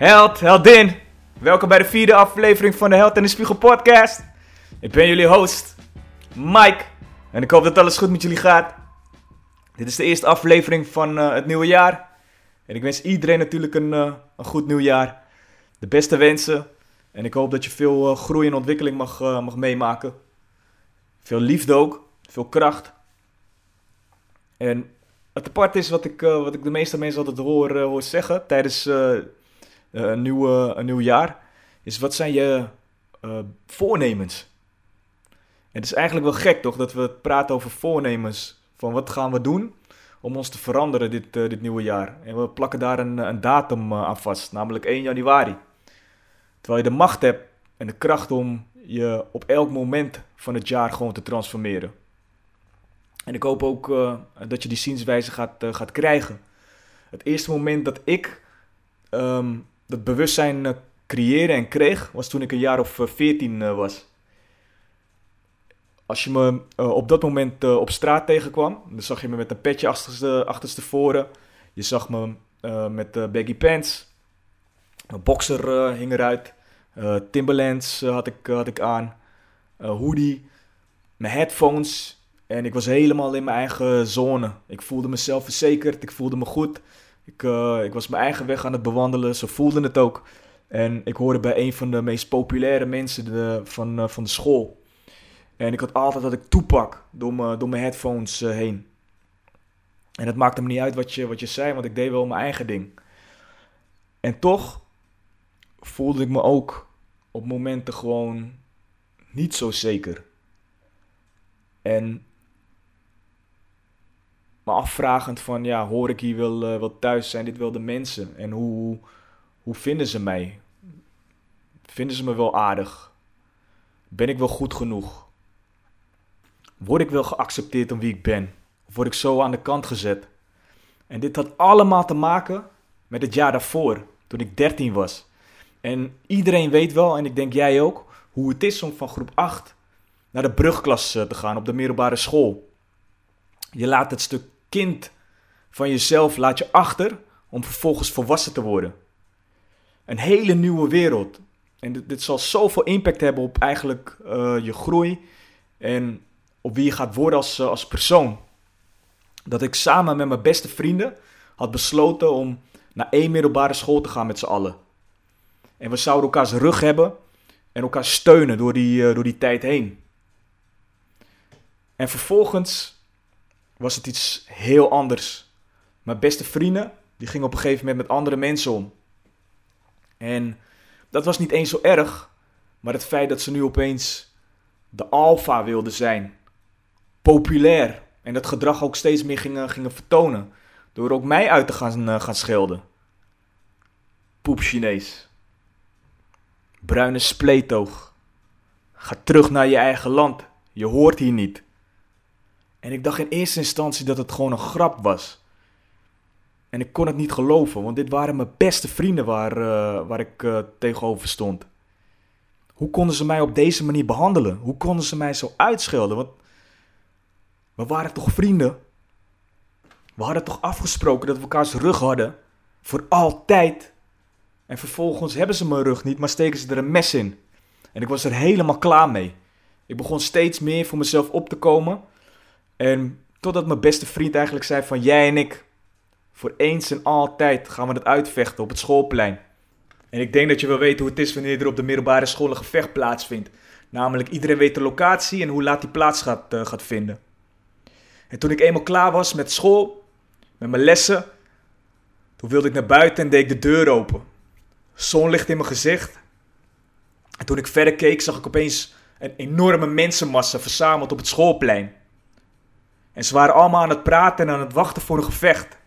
Held, heldin. Welkom bij de vierde aflevering van de Held en de Spiegel podcast. Ik ben jullie host, Mike. En ik hoop dat alles goed met jullie gaat. Dit is de eerste aflevering van eh, het nieuwe jaar. En ik wens iedereen natuurlijk een, eh, een goed nieuwjaar. De beste wensen. En ik hoop dat je veel eh, groei en ontwikkeling mag, mag meemaken. Veel liefde ook. Veel kracht. En het apart is wat ik, wat ik de meeste mensen altijd hoor, hoor zeggen tijdens een, nieuwe, een nieuw jaar. Is wat zijn je voornemens? Het is eigenlijk wel gek toch dat we praten over voornemens van wat gaan we doen om ons te veranderen dit, uh, dit nieuwe jaar. En we plakken daar een, een datum aan vast, namelijk 1 januari. Terwijl je de macht hebt en de kracht om je op elk moment van het jaar gewoon te transformeren. En ik hoop ook dat je die zienswijze gaat, gaat krijgen. Het eerste moment dat ik um, dat bewustzijn creëerde en kreeg, was toen ik een jaar of 14 was als je me uh, op dat moment uh, op straat tegenkwam, dan zag je me met een petje achterste, achterstevoren. Je zag me uh, met baggy pants. Mijn boxer hing eruit. Timberlands had, ik, had ik aan. hoodie. Mijn headphones. En ik was helemaal in mijn eigen zone. Ik voelde mezelf verzekerd. Ik voelde me goed. Ik, ik was mijn eigen weg aan het bewandelen. Ze voelden het ook. En ik hoorde bij een van de meest populaire mensen de, van, van de school. En ik had altijd dat ik toepak door, me, door mijn headphones uh, heen. En het maakte me niet uit wat je, wat je zei, want ik deed wel mijn eigen ding. En toch voelde ik me ook op momenten gewoon niet zo zeker. En afvragend van, ja, hoor ik hier wel, uh, thuis? Zijn dit wel de mensen? En hoe, hoe vinden ze mij? Vinden ze me wel aardig? Ben ik wel goed genoeg? Word ik wel geaccepteerd om wie ik ben? Of word ik zo aan de kant gezet? En dit had allemaal te maken met het jaar daarvoor, toen ik 13 was. En iedereen weet wel, en ik denk jij ook, hoe het is om van groep 8 naar de brugklas eh, te gaan op de middelbare school. Je laat het stuk kind van jezelf laat je achter om vervolgens volwassen te worden. Een hele nieuwe wereld. En dit, zal zoveel impact hebben op eigenlijk uh, je groei en op wie je gaat worden als, eh, als persoon. Dat ik samen met mijn beste vrienden had besloten om naar één middelbare school te gaan met z'n allen. En we zouden elkaars rug hebben en elkaar steunen door die, uh, door die tijd heen. En vervolgens was het iets heel anders. Mijn beste vrienden, die gingen op een gegeven moment met andere mensen om. En dat was niet eens zo erg, maar het feit dat ze nu opeens de alfa wilden zijn populair. En dat gedrag ook steeds meer gingen, gingen vertonen. Door ook mij uit te gaan, uh, gaan schelden. Poep Chinees. Bruine spleetoog. Ga terug naar je eigen land. Je hoort hier niet. En ik dacht in eerste instantie dat het gewoon een grap was. En ik kon het niet geloven, want dit waren mijn beste vrienden waar, uh, waar ik uh, tegenover stond. Hoe konden ze mij op deze manier behandelen? Hoe konden ze mij zo uitschelden? Want we waren toch vrienden? We hadden toch afgesproken dat we elkaars rug hadden? Voor altijd. En vervolgens hebben ze mijn rug niet, maar steken ze er een mes in. En ik was er helemaal klaar mee. Ik begon steeds meer voor mezelf op te komen. En totdat mijn beste vriend eigenlijk zei van jij en ik, voor eens en altijd gaan we het uitvechten op het schoolplein. En ik denk dat je wel weet hoe het is wanneer er op de middelbare school een gevecht plaatsvindt. Namelijk iedereen weet de locatie en hoe laat die plaats gaat, uh, gaat vinden. En toen ik eenmaal klaar was met school, met mijn lessen, toen wilde ik naar buiten en deed ik de deur open. Zonlicht in mijn gezicht. En toen ik verder keek, zag ik opeens een enorme mensenmassa verzameld op het schoolplein. En ze waren allemaal aan het praten en aan het wachten voor een gevecht.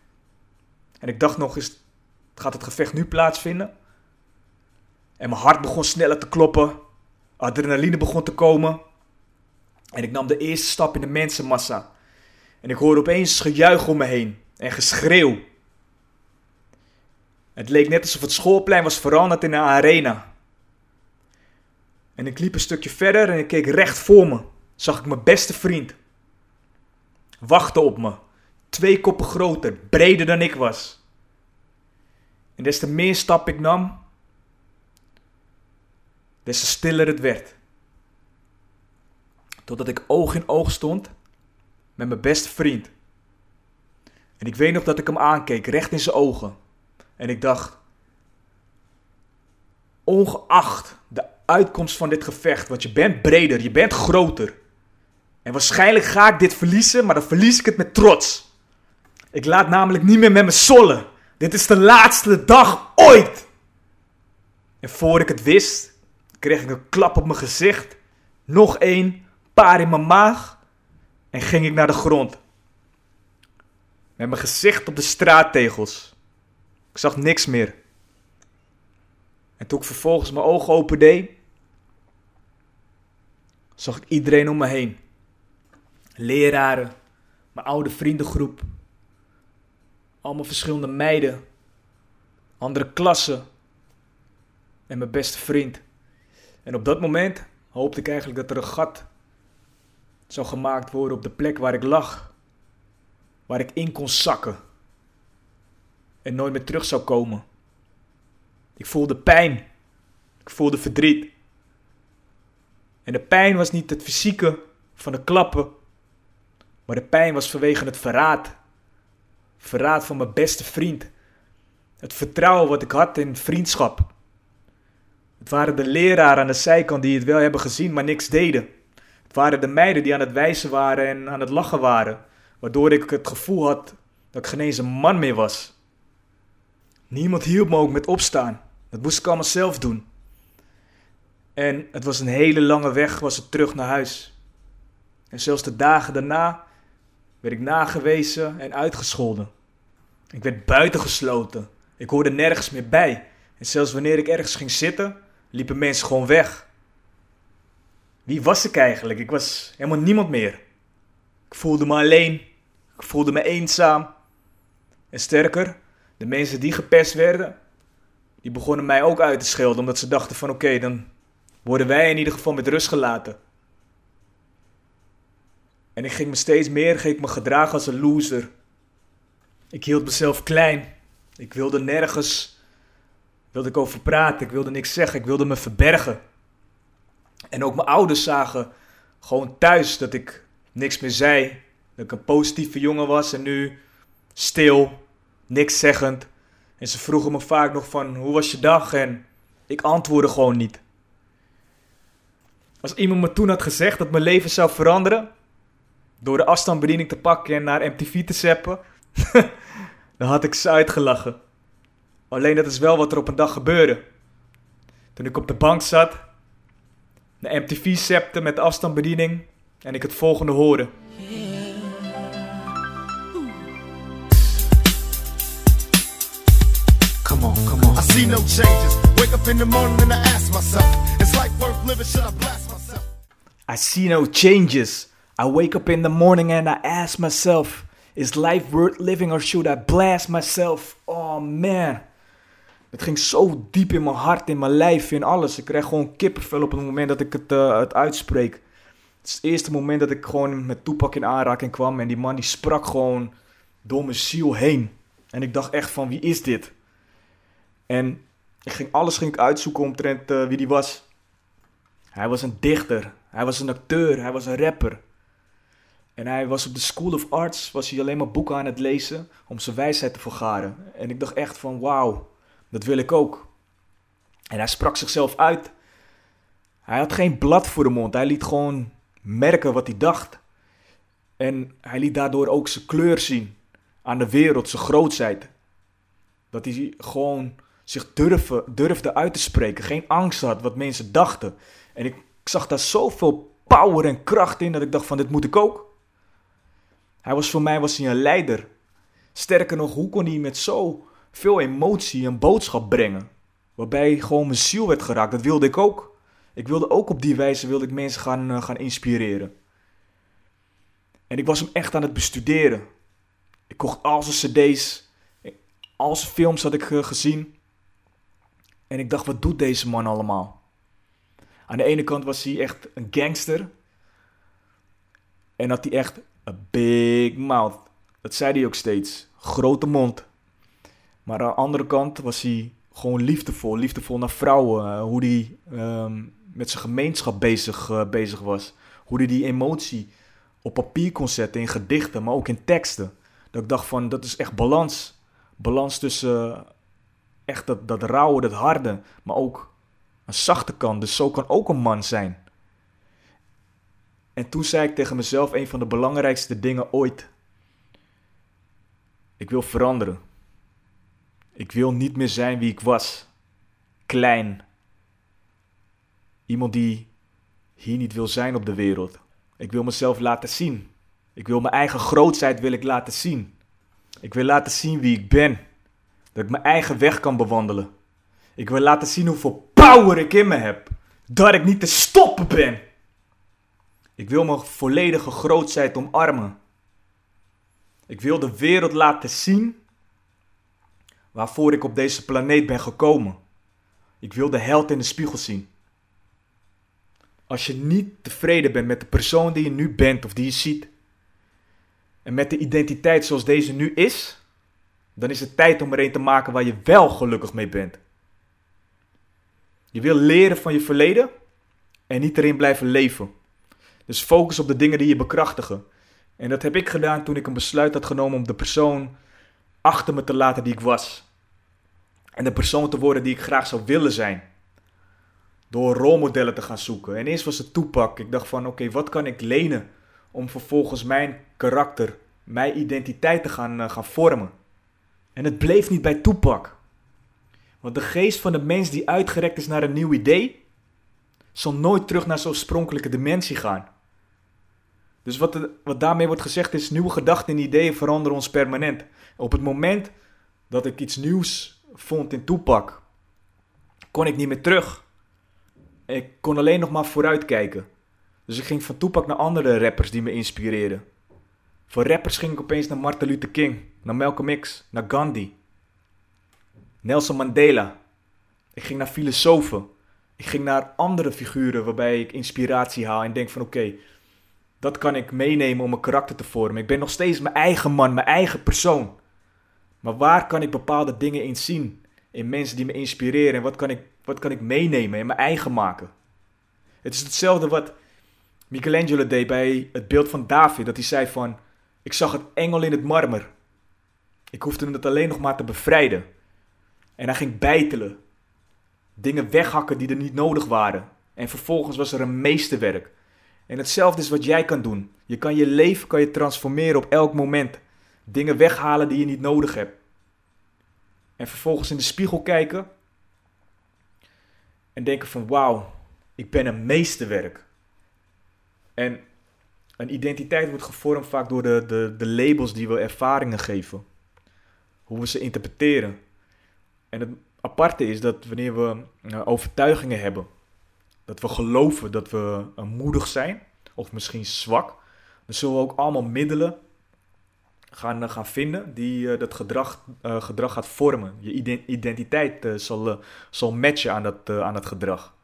En ik dacht nog eens, gaat het gevecht nu plaatsvinden? En mijn hart begon sneller te kloppen. Adrenaline begon te komen. En ik nam de eerste stap in de mensenmassa. En ik hoorde opeens gejuich om me heen. En geschreeuw. Het leek net alsof het schoolplein was veranderd in een arena. En ik liep een stukje verder en ik keek recht voor me. Zag ik mijn beste vriend. Wachten op me. Twee koppen groter, breder dan ik was. En des te meer stap ik nam, des te stiller het werd. Totdat ik oog in oog stond met mijn beste vriend. En ik weet nog dat ik hem aankeek, recht in zijn ogen. En ik dacht, ongeacht de uitkomst van dit gevecht, want je bent breder, je bent groter. En waarschijnlijk ga ik dit verliezen, maar dan verlies ik het met trots. Ik laat namelijk niet meer met me sollen. Dit is de laatste dag ooit. En voor ik het wist, kreeg ik een klap op mijn gezicht. Nog één, paar in mijn maag. En ging ik naar de grond. Met mijn gezicht op de straattegels. Ik zag niks meer. En toen ik vervolgens mijn ogen opende, zag ik iedereen om me heen. Leraren, mijn oude vriendengroep, allemaal verschillende meiden, andere klassen en mijn beste vriend. En op dat moment hoopte ik eigenlijk dat er een gat zou gemaakt worden op de plek waar ik lag, waar ik in kon zakken en nooit meer terug zou komen. Ik voelde pijn. Ik voelde verdriet. En de pijn was niet het fysieke van de klappen, maar de pijn was vanwege het verraad. Verraad van mijn beste vriend. Het vertrouwen wat ik had in vriendschap. Het waren de leraren aan de zijkant die het wel hebben gezien, maar niks deden. Het waren de meiden die aan het wijzen waren en aan het lachen waren, waardoor ik het gevoel had dat ik geen eens een man meer was. Niemand hielp me ook met opstaan. Dat moest ik allemaal zelf doen. En het was een hele lange weg, was het terug naar huis. En zelfs de dagen daarna werd ik nagewezen en uitgescholden. Ik werd buitengesloten. Ik hoorde nergens meer bij. En zelfs wanneer ik ergens ging zitten, liepen mensen gewoon weg. Wie was ik eigenlijk? Ik was helemaal niemand meer. Ik voelde me alleen. Ik voelde me eenzaam. En sterker, de mensen die gepest werden, die begonnen mij ook uit te schelden. Omdat ze dachten van oké, dan worden wij in ieder geval met rust gelaten. En ik ging me steeds meer ging me gedragen als een loser. Ik hield mezelf klein. Ik wilde nergens wilde ik over praten. Ik wilde niks zeggen. Ik wilde me verbergen. En ook mijn ouders zagen gewoon thuis dat ik niks meer zei. Dat ik een positieve jongen was en nu stil, niks zeggend. En ze vroegen me vaak nog van hoe was je dag en ik antwoordde gewoon niet. Als iemand me toen had gezegd dat mijn leven zou veranderen, door de afstandsbediening te pakken en naar MTV te zeppen, dan had ik ze uitgelachen. Alleen dat is wel wat er op een dag gebeurde. Toen ik op de bank zat, de MTV zepte met de afstandsbediening en ik het volgende hoorde. Come on, come on. I see no changes. Wake up in the morning and I ask myself, is life worth living? Should I blast myself? I see no changes. I wake up in the morning and I ask myself, is life worth living or should I blast myself? Oh man. Het ging zo diep in mijn hart, in mijn lijf, in alles. Ik kreeg gewoon kippenvel op het moment dat ik het, uh, het uitspreek. Het is het eerste moment dat ik gewoon met Toepak in aanraking kwam. En die man die sprak gewoon door mijn ziel heen. En ik dacht echt van, wie is dit? En ik ging, alles ging ik uitzoeken omtrent uh, wie die was. Hij was een dichter. Hij was een acteur. Hij was een rapper. En hij was op de School of Arts, was hij alleen maar boeken aan het lezen om zijn wijsheid te vergaren. En ik dacht echt van, wauw, dat wil ik ook. En hij sprak zichzelf uit. Hij had geen blad voor de mond. Hij liet gewoon merken wat hij dacht. En hij liet daardoor ook zijn kleur zien aan de wereld, zijn grootheid. Dat hij gewoon zich durfde, durfde uit te spreken. Geen angst had wat mensen dachten. En ik, ik zag daar zoveel power en kracht in dat ik dacht van dit moet ik ook. Hij was voor mij was hij een leider. Sterker nog, hoe kon hij met zo veel emotie een boodschap brengen? Waarbij gewoon mijn ziel werd geraakt. Dat wilde ik ook. Ik wilde ook op die wijze wilde ik mensen gaan, eh, gaan inspireren. En ik was hem echt aan het bestuderen. Ik kocht al zijn cd's. Al zijn films had ik eh, gezien. En ik dacht, wat doet deze man allemaal? Aan de ene kant was hij echt een gangster. En had hij echt een big mouth. Dat zei hij ook steeds. Grote mond. Maar aan de andere kant was hij gewoon liefdevol. Liefdevol naar vrouwen. Eh, hoe hij ehm, met zijn gemeenschap bezig, uh, bezig was. Hoe hij die emotie op papier kon zetten in gedichten, maar ook in teksten. Dat ik dacht van, dat is echt balans. Balans tussen uh, echt dat, dat rauwe, dat harde, maar ook een zachte kant. Dus zo kan ook een man zijn. En toen zei ik tegen mezelf een van de belangrijkste dingen ooit. Ik wil veranderen. Ik wil niet meer zijn wie ik was. Klein. Iemand die hier niet wil zijn op de wereld. Ik wil mezelf laten zien. Ik wil mijn eigen grootheid wil ik laten zien. Ik wil laten zien wie ik ben. Dat ik mijn eigen weg kan bewandelen. Ik wil laten zien hoeveel power ik in me heb. Dat ik niet te stoppen ben. Ik wil mijn volledige grootheid omarmen. Ik wil de wereld laten zien waarvoor ik op deze planeet ben gekomen. Ik wil de held in de spiegel zien. Als je niet tevreden bent met de persoon die je nu bent of die je ziet, en met de identiteit zoals deze nu is, dan is het tijd om er een te maken waar je wel gelukkig mee bent. Je wil leren van je verleden en niet erin blijven leven. Dus focus op de dingen die je bekrachtigen. En dat heb ik gedaan toen ik een besluit had genomen om de persoon achter me te laten die ik was. En de persoon te worden die ik graag zou willen zijn. Door rolmodellen te gaan zoeken. En eerst was het toepak. Ik dacht van oké, wat kan ik lenen om vervolgens mijn karakter, mijn identiteit te gaan, uh, gaan vormen. En het bleef niet bij toepak. Want de geest van de mens die uitgerekt is naar een nieuw idee, zal nooit terug naar zijn oorspronkelijke dimensie gaan. Dus wat, wat daarmee wordt gezegd is, nieuwe gedachten en ideeën veranderen ons permanent. Op het moment dat ik iets nieuws vond in toepak, kon ik niet meer terug. Ik kon alleen nog maar vooruitkijken. Dus ik ging van toepak naar andere rappers die me inspireerden. Van rappers ging ik opeens naar Martin Luther King, naar Malcolm X, naar Gandhi, Nelson Mandela. Ik ging naar filosofen. Ik ging naar andere figuren waarbij ik inspiratie haal en denk van oké, dat kan ik meenemen om mijn karakter te vormen. Ik ben nog steeds mijn eigen man, mijn eigen persoon. Maar waar kan ik bepaalde dingen in zien? In mensen die me inspireren. En wat kan ik, wat kan ik meenemen en mijn eigen maken? Het is hetzelfde wat Michelangelo deed bij het beeld van David. Dat hij zei van, ik zag het engel in het marmer. Ik hoefde het alleen nog maar te bevrijden. En hij ging bijtelen. Dingen weghakken die er niet nodig waren. En vervolgens was er een meesterwerk. En hetzelfde is wat jij kan doen. Je kan je leven kan je transformeren op elk moment. Dingen weghalen die je niet nodig hebt. En vervolgens in de spiegel kijken. En denken van wauw, ik ben een meesterwerk. En een identiteit wordt gevormd vaak door de, de, de labels die we ervaringen geven. Hoe we ze interpreteren. En het aparte is dat wanneer we uh, overtuigingen hebben, dat we geloven dat we uh, moedig zijn, of misschien zwak, dan zullen we ook allemaal middelen gaan, uh, gaan vinden die dat gedrag, gedrag gaat vormen. Je identiteit zal, zal matchen aan dat, aan dat gedrag.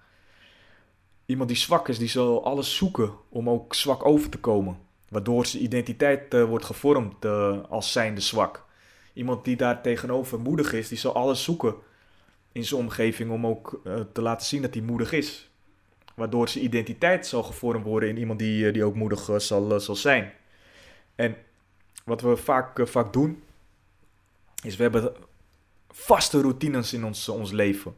Iemand die zwak is, die zal alles zoeken om ook zwak over te komen. Waardoor zijn identiteit uh, wordt gevormd uh, als zijnde zwak. Iemand die daar tegenover moedig is, die zal alles zoeken in zijn omgeving om ook uh, te laten zien dat hij moedig is. Waardoor zijn identiteit zal gevormd worden in iemand die, die ook moedig zal, zal zijn. En wat we vaak, vaak doen, is we hebben vaste routines in ons, ons leven.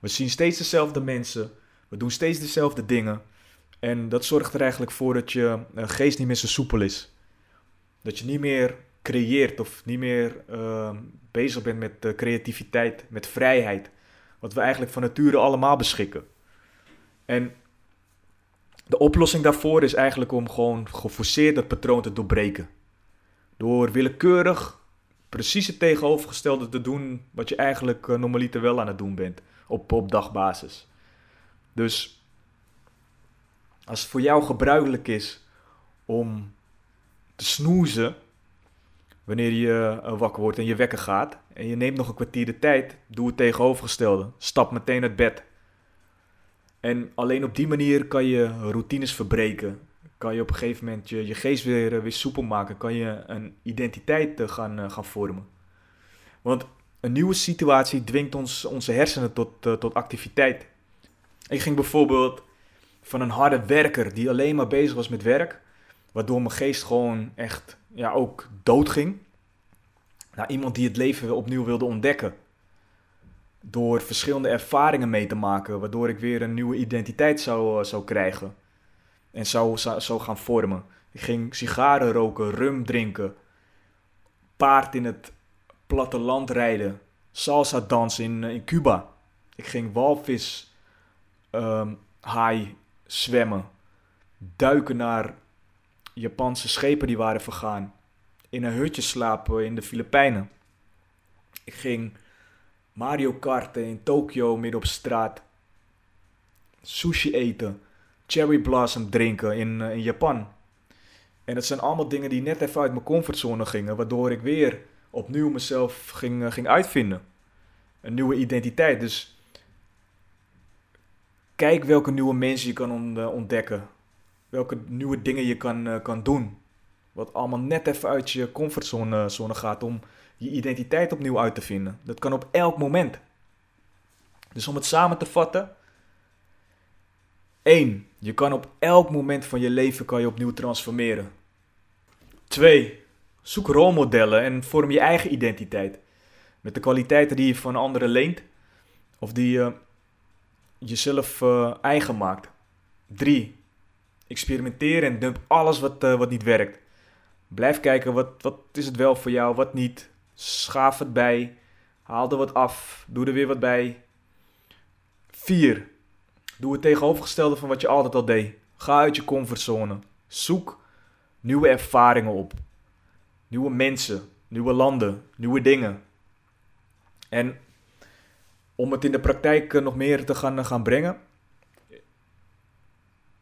We zien steeds dezelfde mensen. We doen steeds dezelfde dingen. En dat zorgt er eigenlijk voor dat je geest niet meer zo soepel is. Dat je niet meer creëert of niet meer uh, bezig bent met creativiteit, met vrijheid. Wat we eigenlijk van nature allemaal beschikken. En de oplossing daarvoor is eigenlijk om gewoon geforceerd dat patroon te doorbreken. Door willekeurig precies het tegenovergestelde te doen wat je eigenlijk normaliter wel aan het doen bent. op, dagbasis. Dus als het voor jou gebruikelijk is om te snoezen wanneer je uh, wakker wordt en je wekker gaat en je neemt nog een kwartier de tijd, doe het tegenovergestelde. Stap meteen uit bed. En alleen op die manier kan je routines verbreken. Kan je op een gegeven moment je, je geest weer, eh, weer soepel maken. Kan je een identiteit uh, gaan, gaan vormen. Want een nieuwe situatie dwingt ons, onze hersenen tot, tot activiteit. Ik ging bijvoorbeeld van een harde werker die alleen maar bezig was met werk, waardoor mijn geest gewoon echt ja, ook doodging. Naar iemand die het leven opnieuw wilde ontdekken. Door verschillende ervaringen mee te maken, waardoor ik weer een nieuwe identiteit zou, eh, zou krijgen. En zou, zou, zou gaan vormen. Ik ging sigaren roken, rum drinken, paard in het platteland rijden, salsa dansen in, eh, in Cuba. Ik ging walvis um, haai zwemmen, duiken naar Japanse schepen die waren vergaan, in een hutje slapen in de Filipijnen. Ik ging Mario karten in Tokio midden op straat, sushi eten, cherry blossom drinken in, eh, in Japan. En dat zijn allemaal dingen die net even uit mijn comfortzone gingen, waardoor ik weer opnieuw mezelf ging, eh, ging uitvinden. Een nieuwe identiteit. Dus kijk welke nieuwe mensen je kan eh, ontdekken. Welke nieuwe dingen je kan, kan doen. Wat allemaal net even uit je comfortzone zone gaat om je identiteit opnieuw uit te vinden. Dat kan op elk moment. Dus om het samen te vatten. 1. Je kan op elk moment van je leven kan je opnieuw transformeren. 2. Zoek rolmodellen en vorm je eigen identiteit. Met de kwaliteiten die je van anderen leent. Of die je jezelf uh, eigen maakt. 3. Experimenteer en dump alles wat, uh, wat niet werkt. Blijf kijken wat, wat is het wel voor jou, wat niet. Schaaf het bij. Haal er wat af. Doe er weer wat bij. 4. Doe het tegenovergestelde van wat je altijd al deed. Ga uit je comfortzone. Zoek nieuwe ervaringen op. Nieuwe mensen, nieuwe landen, nieuwe dingen. En om het in de praktijk eh, nog meer te gaan, gaan brengen.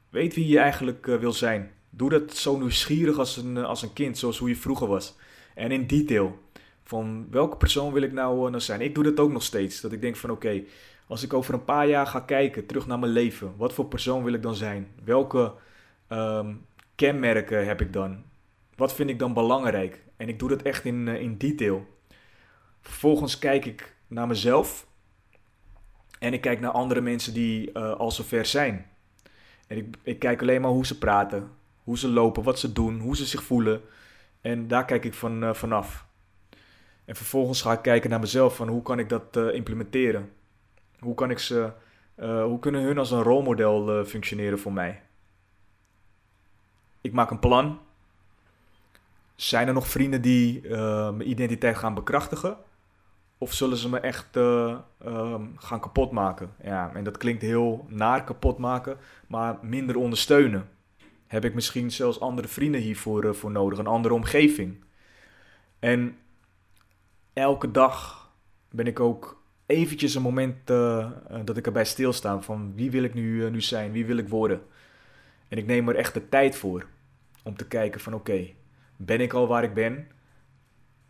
Weet wie je eigenlijk eh, wil zijn. Doe dat zo nieuwsgierig als een, eh, als een kind, zoals hoe je vroeger was. En in detail. Van welke persoon wil ik nou, nou zijn? Ik doe dat ook nog steeds. Dat ik denk van oké, als ik over een paar jaar ga kijken, terug naar mijn leven. Wat voor persoon wil ik dan zijn? Welke ehm, kenmerken heb ik dan? Wat vind ik dan belangrijk? En ik doe dat echt in, in detail. Vervolgens kijk ik naar mezelf. En ik kijk naar andere mensen die uh, al zover zijn. En ik, ik kijk alleen maar hoe ze praten, hoe ze lopen, wat ze doen, hoe ze zich voelen. En daar kijk ik van, uh, vanaf. En vervolgens ga ik kijken naar mezelf van hoe kan ik dat uh, implementeren? Hoe kan ik ze, hoe kunnen hun als een rolmodel functioneren voor mij? Ik maak een plan. Zijn er nog vrienden die mijn identiteit gaan bekrachtigen? Of zullen ze me echt uh, gaan kapot maken? Ja, en dat klinkt heel naar kapot maken, maar minder ondersteunen. Heb ik misschien zelfs andere vrienden hiervoor voor nodig, een andere omgeving. En elke dag ben ik ook eventjes een moment uh, dat ik erbij stilsta van wie wil ik nu, nu zijn, wie wil ik worden. En ik neem er echt de tijd voor om te kijken van oké, ben ik al waar ik ben?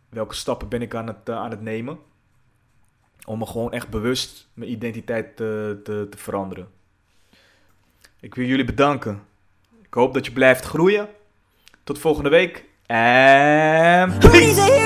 Welke stappen ben ik aan het, aan het nemen? om me gewoon echt bewust mijn identiteit te, te, te veranderen. Ik wil jullie bedanken. Ik hoop dat je blijft groeien. Tot volgende week. And. Peace.